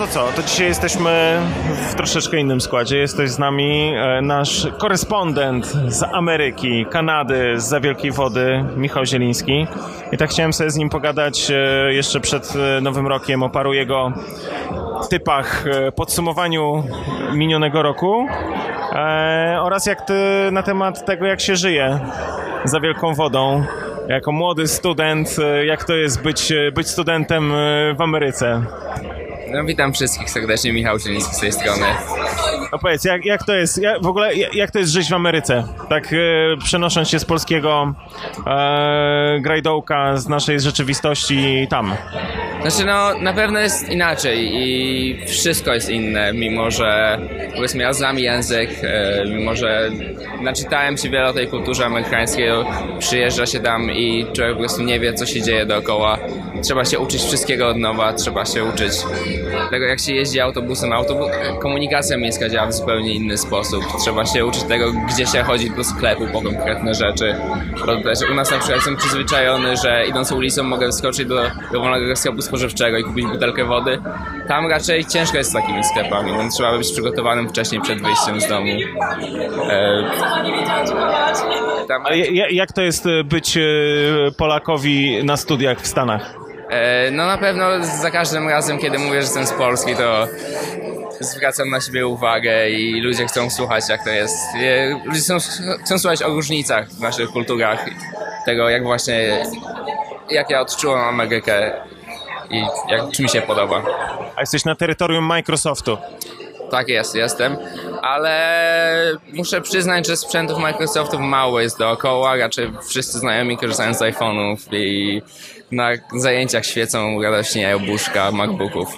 to co? To dzisiaj jesteśmy w troszeczkę innym składzie. Jesteś z nami e, nasz korespondent z Ameryki, Kanady, z za Wielkiej Wody, Michał Zieliński. I tak chciałem sobie z nim pogadać e, jeszcze przed e, Nowym Rokiem o paru jego typach, podsumowaniu minionego roku oraz jak ty, na temat tego, jak się żyje za Wielką Wodą. Jako młody student, jak to jest być, być studentem w Ameryce? No, witam wszystkich serdecznie, Michał Zieliński z tej strony. No powiedz, jak, jak to jest, jak, w ogóle jak, to jest żyć w Ameryce? Tak e, przenosząc się z polskiego e, grajdołka, z naszej rzeczywistości tam. Znaczy no, na pewno jest inaczej i wszystko jest inne, mimo że powiedzmy ja znam język, e, mimo że naczytałem się wiele o tej kulturze amerykańskiej, przyjeżdża się tam i człowiek po prostu nie wie co się dzieje dookoła. Trzeba się uczyć wszystkiego od nowa, trzeba się uczyć tego jak się jeździ autobusem, autobus, komunikacja miejska działa w zupełnie inny sposób. Trzeba się uczyć tego, gdzie się chodzi do sklepu po konkretne rzeczy. U nas na przykład jestem przyzwyczajony, że idąc ulicą mogę wyskoczyć do dowolnego sklepu spożywczego i kupić butelkę wody. Tam raczej ciężko jest z takimi sklepami, więc trzeba być przygotowanym wcześniej przed wyjściem z domu. E, tam, A ja- jak to jest e, być e, Polakowi na studiach w Stanach? no na pewno za każdym razem, kiedy mówię, że jestem z Polski, to zwracam na siebie uwagę i ludzie chcą słuchać, jak to jest. Ludzie chcą, chcą słuchać o różnicach w naszych kulturach, tego jak właśnie, jak ja odczułam Amerykę i jak, czy mi się podoba. A jesteś na terytorium Microsoftu. Tak jest, jestem, ale muszę przyznać, że sprzętów Microsoftów mało jest dookoła, raczej wszyscy znajomi korzystają z iPhone'ów i na zajęciach świecą radośnie jabłuszka MacBooków.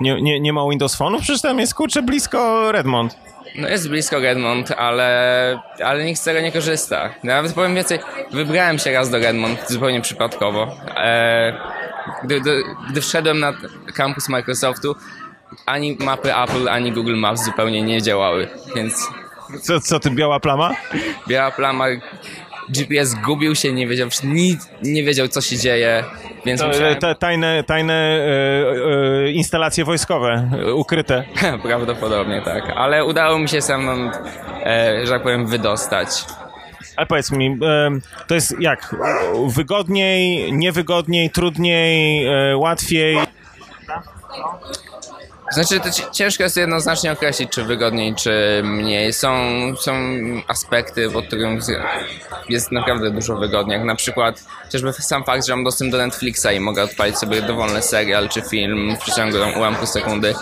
Nie, nie, nie ma Windows Phone'ów? Przecież tam jest kurczę blisko Redmond. No jest blisko Redmond, ale, ale nikt z tego nie korzysta. Nawet powiem więcej, wybrałem się raz do Redmond zupełnie przypadkowo. E, gdy, gdy, gdy wszedłem na kampus Microsoftu, ani mapy Apple, ani Google Maps zupełnie nie działały, więc Co, co ty, biała plama? biała plama, GPS gubił się, nie wiedział, nic, nie wiedział co się dzieje, więc To, musiałem... te tajne tajne e, e, instalacje wojskowe, e, ukryte. Prawdopodobnie tak, ale udało mi się sam, e, że tak powiem, wydostać. Ale powiedz mi, to jest jak? Wygodniej, niewygodniej, trudniej, e, łatwiej? Znaczy, to ci- ciężko jest jednoznacznie określić, czy wygodniej, czy mniej. Są, są aspekty, pod którym jest naprawdę dużo wygodniej. Jak na przykład chociażby sam fakt, że mam dostęp do Netflixa i mogę odpalić sobie dowolny serial czy film w przeciągu ułamku sekundy.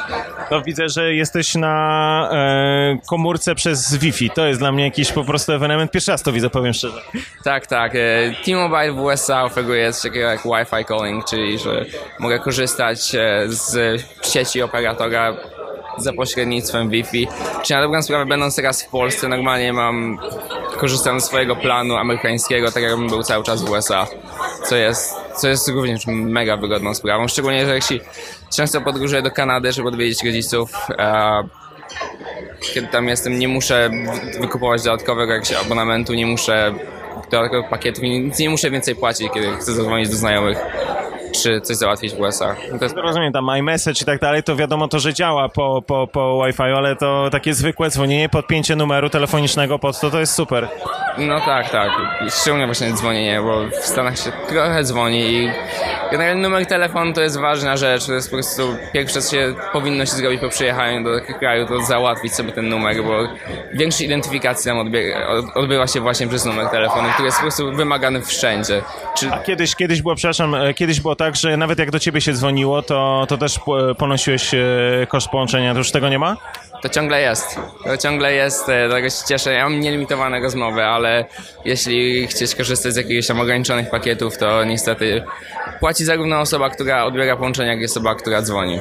No widzę, że jesteś na e, komórce przez Wi-Fi. To jest dla mnie jakiś po prostu ewenement. Pierwszy raz to widzę, powiem szczerze. Tak, tak. e, T-Mobile w USA oferuje coś takiego jak Wi-Fi calling, czyli że mogę korzystać e, z sieci operatora za pośrednictwem Wi-Fi. Czy na dobrą sprawę, będąc teraz w Polsce, normalnie mam, korzystam ze swojego planu amerykańskiego, tak jakbym był cały czas w USA, co jest, co jest również mega wygodną sprawą, szczególnie, że jeśli często podróżuję do Kanady, żeby odwiedzić rodziców, e, kiedy tam jestem, nie muszę wy- wykupować dodatkowego jakiegoś abonamentu, nie muszę dodatkowych pakietów, nic nie muszę więcej płacić, kiedy chcę zadzwonić do znajomych czy coś załatwić w USA. To jest, No Rozumiem, tam iMessage i tak dalej, to wiadomo to, że działa po, po, po Wi-Fi, ale to takie zwykłe dzwonienie, podpięcie numeru telefonicznego pod to, to jest super. no tak, tak. Szczególnie właśnie dzwonienie, bo w Stanach się trochę dzwoni i generalnie numer telefonu to jest ważna rzecz, to jest po prostu pierwsze, co się powinno się zrobić po przyjechaniu do takiego kraju, to załatwić sobie ten numer, bo większość identyfikacji tam odbie- od- odbywa się właśnie przez numer telefonu, który jest po prostu wymagany wszędzie. Czy A kiedyś, kiedyś było, przepraszam, e, kiedyś było tak, że nawet jak do ciebie się dzwoniło, to, to też po- ponosiłeś e, koszt połączenia, to już tego nie ma? To ciągle jest. To ciągle jest, e, dlatego się cieszę. Ja mam nielimitowane rozmowy, ale jeśli chcesz korzystać z jakichś tam ograniczonych pakietów, to niestety płaci zarówno osoba, która odbiera połączenie, jak i osoba, która dzwoni.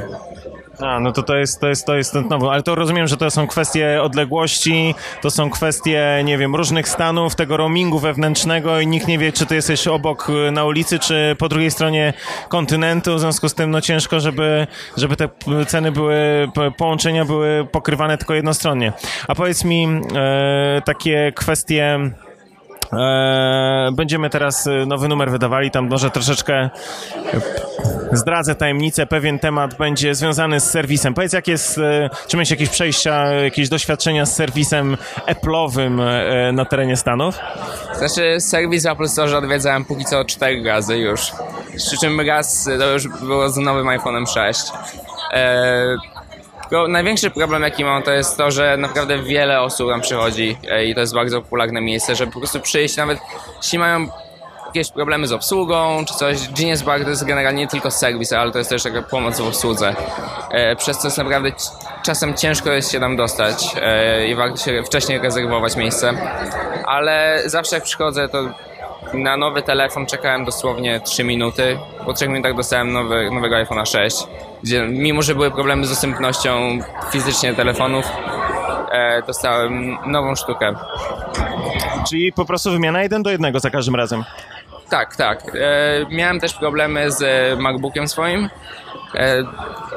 A, no to to jest, to jest, to jest ten nowy, ale to rozumiem, że to są kwestie odległości, to są kwestie, nie wiem, różnych stanów, tego roamingu wewnętrznego i nikt nie wie, czy ty jesteś obok y, na ulicy, czy po drugiej stronie kontynentu, w związku z tym no ciężko, żeby, żeby te ceny były, połączenia były pokrywane tylko jednostronnie. A powiedz mi, e, takie kwestie będziemy teraz e, nowy numer wydawali, tam może troszeczkę e, zdradzę tajemnicę, pewien temat będzie związany z serwisem. Powiedz, jak jest, e, czy miałeś jakieś przejścia, jakieś doświadczenia z serwisem Apple'owym e, na terenie Stanów? Znaczy, serwis Apple Store odwiedzałem póki co cztery razy już. Przy czym raz to już było z nowym iPhone'em 6. Eee, tylko największy problem, jaki mam, to jest to, że naprawdę wiele osób tam przychodzi e, i to jest bardzo popularne miejsce, żeby po prostu przyjść, nawet jeśli mają jakieś problemy z obsługą czy coś. Genius Bar to jest generalnie nie tylko serwis, ale to jest też taka pomoc w obsłudze. E, przez co jest naprawdę czasem ciężko jest się tam dostać e, i warto się wcześniej rezerwować miejsce. Ale zawsze jak przychodzę, to na nowy telefon czekałem dosłownie 3 minuty. Po 3 minutach dostałem nowy, nowego iPhone'a 6, gdzie mimo, że były problemy z dostępnością fizycznie telefonów, e, dostałem nową sztukę. Czyli po prostu wymiana jeden do jednego za każdym razem. Tak, tak. E, miałem też problemy z MacBookiem swoim. E,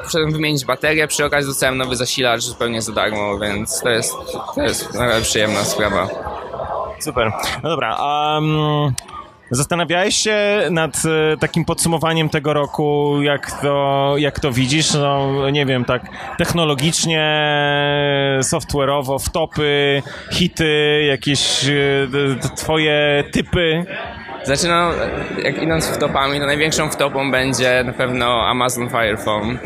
Wszedłem wymienić baterię, przy okazji dostałem nowy zasilacz zupełnie za darmo, więc to jest, to jest naprawdę przyjemna sprawa. Super. No dobra, um, zastanawiałeś się nad e, takim podsumowaniem tego roku, jak to, jak to widzisz? No, nie wiem, tak technologicznie, software'owo, wtopy, hity, jakieś e, d- twoje typy. Znaczy no, jak idąc wtopami, to największą wtopą będzie na pewno Amazon Fire Phone,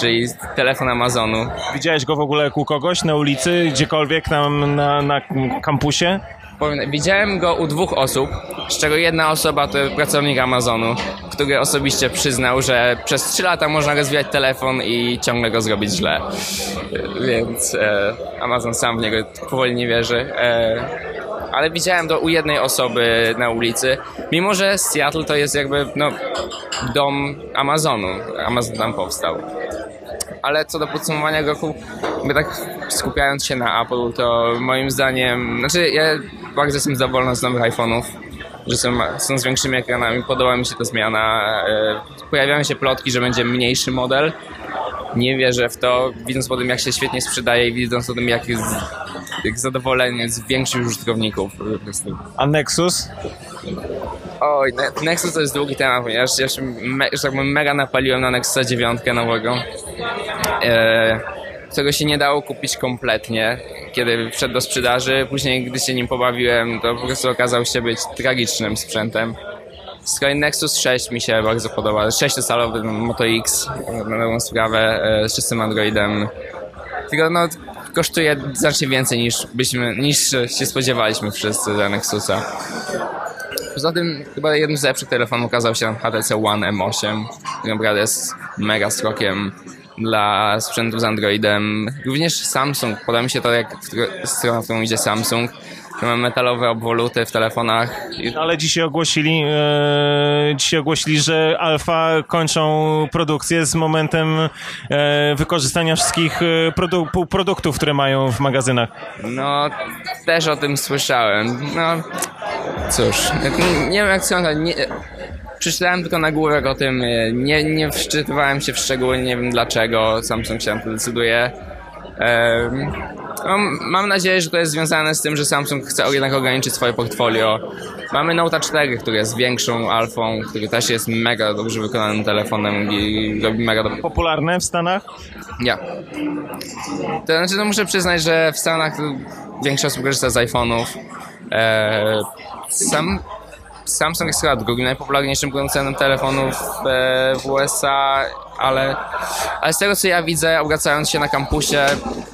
czyli telefon Amazonu. Widziałeś go w ogóle u kogoś na ulicy, gdziekolwiek tam na, na kampusie? Widziałem go u dwóch osób, z czego jedna osoba to pracownik Amazonu, który osobiście przyznał, że przez 3 lata można rozwijać telefon i ciągle go zrobić źle. Więc e, Amazon sam w niego powoli nie wierzy. E, ale widziałem to u jednej osoby na ulicy, mimo że Seattle to jest jakby no, dom Amazonu. Amazon tam powstał. Ale co do podsumowania roku, my tak skupiając się na Apple, to moim zdaniem, znaczy ja bardzo jestem zadowolony z nowych iPhone'ów, że są, są z większymi ekranami, podoba mi się ta zmiana. E, Pojawiają się plotki, że będzie mniejszy model. Nie wierzę w to, widząc po tym jak się świetnie sprzedaje i widząc po tym jak jest jak zadowolenie z większych użytkowników. A Nexus? Oj, Ne- Nexus to jest długi temat, ponieważ ja się me, tak powiem, mega napaliłem na Nexusa 9 nowego, e, którego się nie dało kupić kompletnie, kiedy wszedł do sprzedaży. Później, gdy się nim pobawiłem, to po prostu okazał się być tragicznym sprzętem. Z kolei Nexus 6 mi się bardzo podoba. 6-calowy Moto X, na nową sprawę, e, z czystym Androidem. Tylko no, kosztuje znacznie więcej niż, byśmy, niż się spodziewaliśmy wszyscy za Nexusa. Poza tym chyba jednym z lepszych telefonów okazał się HTC One M8, który naprawdę jest mega skokiem dla sprzętów z Androidem. Również Samsung, podoba mi się to jak stronę, w którą idzie Samsung. Mamy metalowe obwoluty w telefonach. Ale dzisiaj ogłosili, e, dzisiaj ogłosili, że Alfa kończą produkcję z momentem e, wykorzystania wszystkich e, produ- półproduktów, które mają w magazynach. No, też o tym słyszałem. No, cóż, nie, nie wiem jak nie, Przeczytałem tylko nagłówek o tym, nie, nie wczytywałem się w szczegóły, nie wiem dlaczego Samsung się na to decyduje. Em, no, mam nadzieję, że to jest związane z tym, że Samsung chce jednak ograniczyć swoje portfolio. Mamy Note 4, który jest większą alfą, który też jest mega dobrze wykonanym telefonem i robi mega dobrze. Popularne w Stanach? Ja. To znaczy, no muszę przyznać, że w Stanach większość osób korzysta z iPhone'ów. Eee, sam, Samsung jest chyba drugim najpopularniejszym producentem telefonów e, w USA, ale, ale z tego co ja widzę, obracając się na kampusie,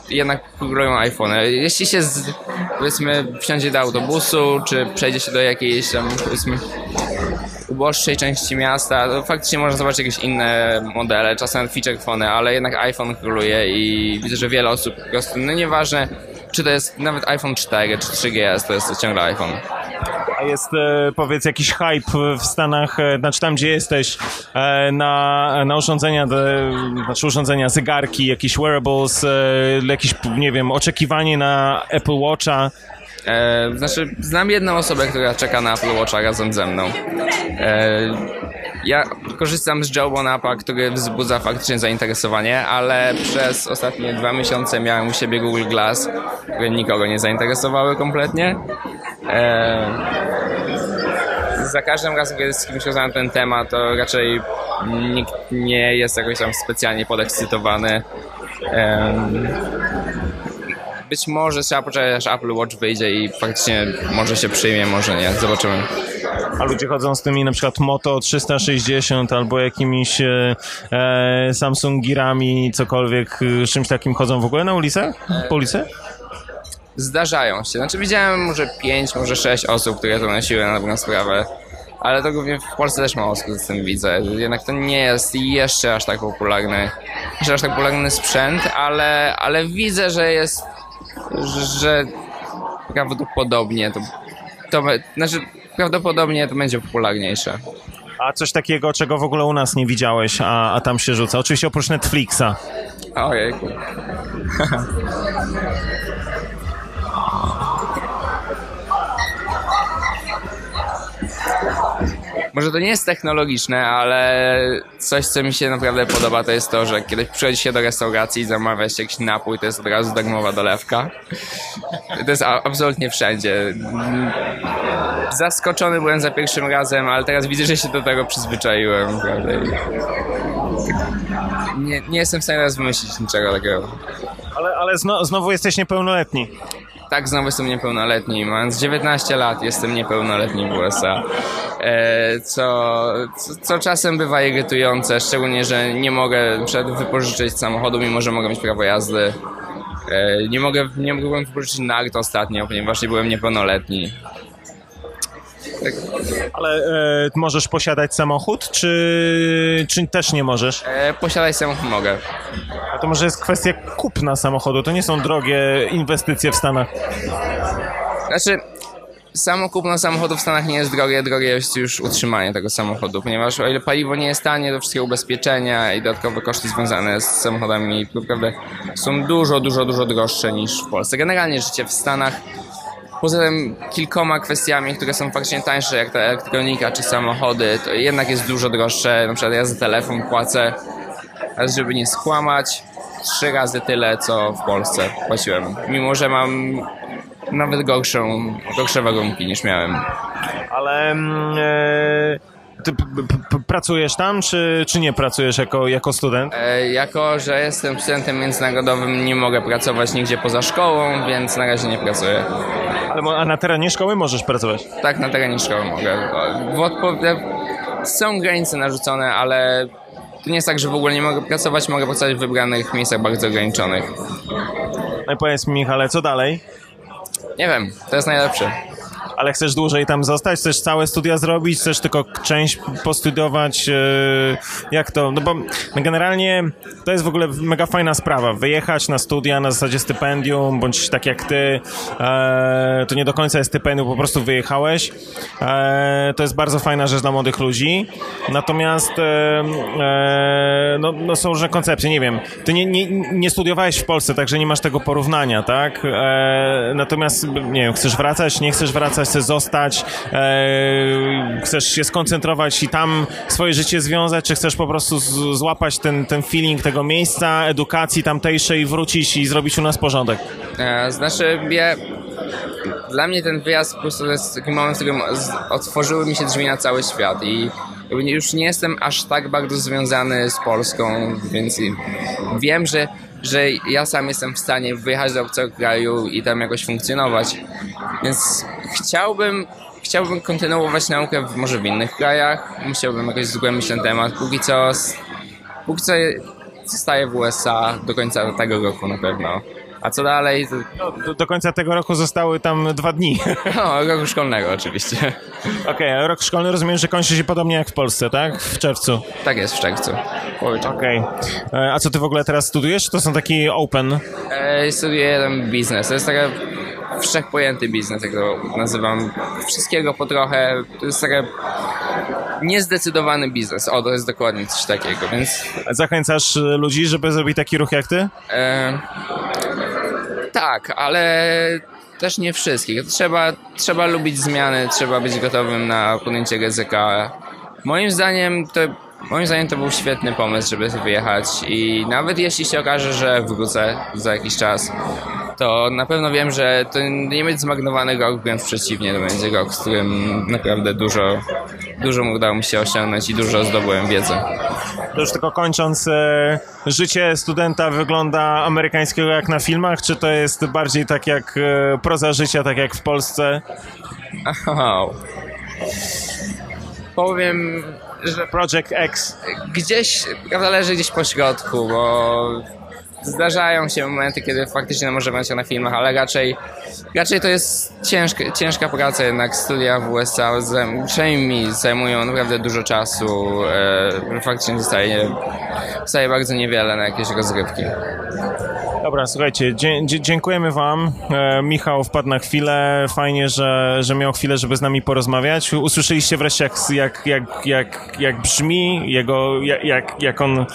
jednak królują iPhony. Jeśli się, z, powiedzmy, wsiądzie do autobusu, czy przejdzie się do jakiejś tam, powiedzmy, uboższej części miasta, to faktycznie można zobaczyć jakieś inne modele, czasem feature phony, ale jednak iPhone króluje i widzę, że wiele osób po prostu, no nieważne, czy to jest nawet iPhone 4 czy 3GS, to jest ciągle iPhone. Jest, e, powiedz, jakiś hype w Stanach, e, znaczy tam, gdzie jesteś, e, na, na urządzenia, znaczy urządzenia, zegarki, jakieś wearables, jakieś, nie wiem, oczekiwanie na Apple Watcha. E, znaczy, znam jedną osobę, która czeka na Apple Watcha razem ze mną. E, ja korzystam z Joe Bonapa, który wzbudza faktycznie zainteresowanie, ale przez ostatnie dwa miesiące miałem u siebie Google Glass, które nikogo nie zainteresowały kompletnie. Za każdym razem, kiedy z kimś rozmawiam ten temat, to raczej nikt nie jest jakoś tam specjalnie podekscytowany. Być może trzeba poczekać, aż Apple Watch wyjdzie i faktycznie może się przyjmie, może nie. Zobaczymy. A ludzie chodzą z tymi na przykład Moto 360 albo jakimiś e, e, Samsung Girami, cokolwiek, e, czymś takim chodzą w ogóle na ulicach? Po ulicy? Zdarzają się. Znaczy widziałem może 5, może 6 osób, które to nosiły na dobrą sprawę. Ale to głównie w Polsce też mało osób z tym widzę. Jednak to nie jest jeszcze aż tak popularny, jeszcze aż tak popularny sprzęt, ale, ale widzę, że jest, że, prawdopodobnie to, to, znaczy prawdopodobnie to będzie popularniejsze. A coś takiego, czego w ogóle u nas nie widziałeś, a, a tam się rzuca? Oczywiście oprócz Netflixa. Ojejku. Może to nie jest technologiczne, ale coś, co mi się naprawdę podoba, to jest to, że kiedy przychodzi się do restauracji i zamawia się jakiś napój, to jest od razu darmowa dolewka. To jest absolutnie wszędzie. Zaskoczony byłem za pierwszym razem, ale teraz widzę, że się do tego przyzwyczaiłem. Naprawdę. Nie, nie jestem w stanie teraz wymyślić niczego takiego. Ale, ale zno, znowu jesteś niepełnoletni. Tak, znowu jestem niepełnoletni. Mając 19 lat, jestem niepełnoletni w USA. E, co, co, co czasem bywa irytujące, szczególnie, że nie mogę wypożyczyć samochodu, mimo że mogę mieć prawo jazdy. E, nie, mogę, nie mogłem wypożyczyć nagt ostatnio, ponieważ nie byłem niepełnoletni. Ale e, możesz posiadać samochód, czy, czy też nie możesz? E, posiadać samochód mogę. A to może jest kwestia kupna samochodu. To nie są drogie inwestycje w Stanach. Znaczy, samo kupno samochodu w Stanach nie jest drogie, drogie jest już utrzymanie tego samochodu, ponieważ o ile paliwo nie jest tanie, to wszystkie ubezpieczenia i dodatkowe koszty związane z samochodami naprawdę są dużo, dużo, dużo droższe niż w Polsce. Generalnie życie w Stanach, poza tym kilkoma kwestiami, które są faktycznie tańsze, jak ta elektronika czy samochody, to jednak jest dużo droższe. Na przykład ja za telefon płacę, żeby nie skłamać, trzy razy tyle, co w Polsce płaciłem. Mimo, że mam nawet gorszą, gorsze warunki niż miałem. Ale mm, e, ty pracujesz tam, czy, czy nie pracujesz jako, jako student? E, jako, że jestem studentem międzynarodowym, nie mogę pracować nigdzie poza szkołą, więc na razie nie pracuję. Ale mo- a na terenie szkoły możesz pracować? Tak, na terenie szkoły mogę. Są granice narzucone, ale to nie jest tak, że w ogóle nie mogę pracować, mogę pracować w wybranych miejscach bardzo ograniczonych. No i powiedz mi, Michale, co dalej? Nie wiem, to jest najlepsze. Ale chcesz dłużej tam zostać? Chcesz całe studia zrobić? Chcesz tylko część postudiować? E, Jak to? No bo generalnie to jest w ogóle mega fajna sprawa. Wyjechać na studia na zasadzie stypendium, bądź tak jak ty, e, to nie do końca jest stypendium, po prostu wyjechałeś. E, To jest bardzo fajna rzecz dla młodych ludzi. Natomiast no, no są różne koncepcje, nie wiem. Ty nie, nie, nie studiowałeś w Polsce, także nie masz tego porównania, tak? Natomiast, nie wiem, chcesz wracać, nie chcesz wracać, chcesz zostać, e, chcesz się skoncentrować i tam swoje życie związać, czy chcesz po prostu z, złapać ten, ten feeling tego miejsca, edukacji tamtejszej, wrócić i zrobić u nas porządek? E, Znaczy, ja, dla mnie ten wyjazd po prostu jest taki moment, w którym otworzyły mi się drzwi na cały świat i już nie jestem aż tak bardzo związany z Polską, więc wiem, że, że ja sam jestem w stanie wyjechać do obcego kraju i tam jakoś funkcjonować. Więc chciałbym, chciałbym kontynuować naukę w, może w innych krajach, musiałbym jakoś zgłębić ten temat. Póki co, póki co zostaję w USA do końca tego roku na pewno. A co dalej? To, No, do, do końca tego roku zostały tam dwa dni. no, roku szkolnego oczywiście. Okej, a rok szkolny rozumiem, że kończy się podobnie jak w Polsce, tak? W czerwcu. Tak jest w czerwcu. Okej. E, A co ty w ogóle teraz studujesz? To są taki open. E, studiuję ten biznes. To jest taka wszechpojęty biznes, jak to nazywam. Wszystkiego po trochę. To jest taka niezdecydowany biznes. O, to jest dokładnie coś takiego, więc Zachęcasz e, ludzi, żeby zrobić taki ruch jak ty? E, tak, ale też nie wszystkich. Trzeba, trzeba lubić zmiany, trzeba być gotowym na podjęcie ryzyka. Moim zdaniem to, moim zdaniem to był świetny pomysł, żeby wyjechać i nawet jeśli się okaże, że wrócę za jakiś czas, to na pewno wiem, że to nie będzie zmagnowany rok, wręcz przeciwnie, to będzie rok, z którym naprawdę dużo, dużo udało mi się osiągnąć i dużo zdobyłem wiedzy. To już tylko kończąc, e, życie studenta wygląda amerykańskiego jak na filmach, czy to jest bardziej tak jak e, proza życia, tak jak w Polsce? Aha. Powiem, że Project X. gdzieś, prawda, leży gdzieś po środku, bo zdarzają się momenty, kiedy faktycznie możemy się na filmach, ale raczej, raczej to jest ciężka, ciężka praca jednak. Studia w USA przynajmniej mi zajmują naprawdę dużo czasu, e, faktycznie zostaje, zostaje bardzo niewiele na jakieś rozrywki. Dobra, słuchajcie, dziękujemy Wam. E, Michał wpadł na chwilę. Fajnie, że, że miał chwilę, żeby z nami porozmawiać. Usłyszeliście wreszcie, jak, jak, jak, jak, jak brzmi, jego, jak, jak, on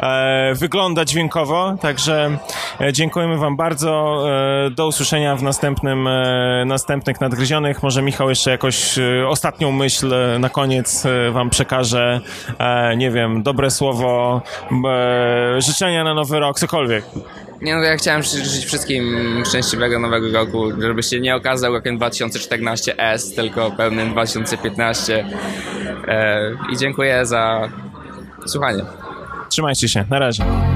e, wygląda dźwiękowo. Także e, dziękujemy Wam bardzo. Do usłyszenia w następnym, następnych nadgryzionych. Może Michał jeszcze jakoś ostatnią myśl na koniec Wam przekaże. Nie wiem, dobre słowo, życzenia na nowy rok, cokolwiek. Nie no, ja chciałem życzyć wszystkim szczęśliwego nowego roku, żeby się nie okazał rokiem 2014 S, tylko pełnym 2015. E, I dziękuję za słuchanie. Trzymajcie się, na razie.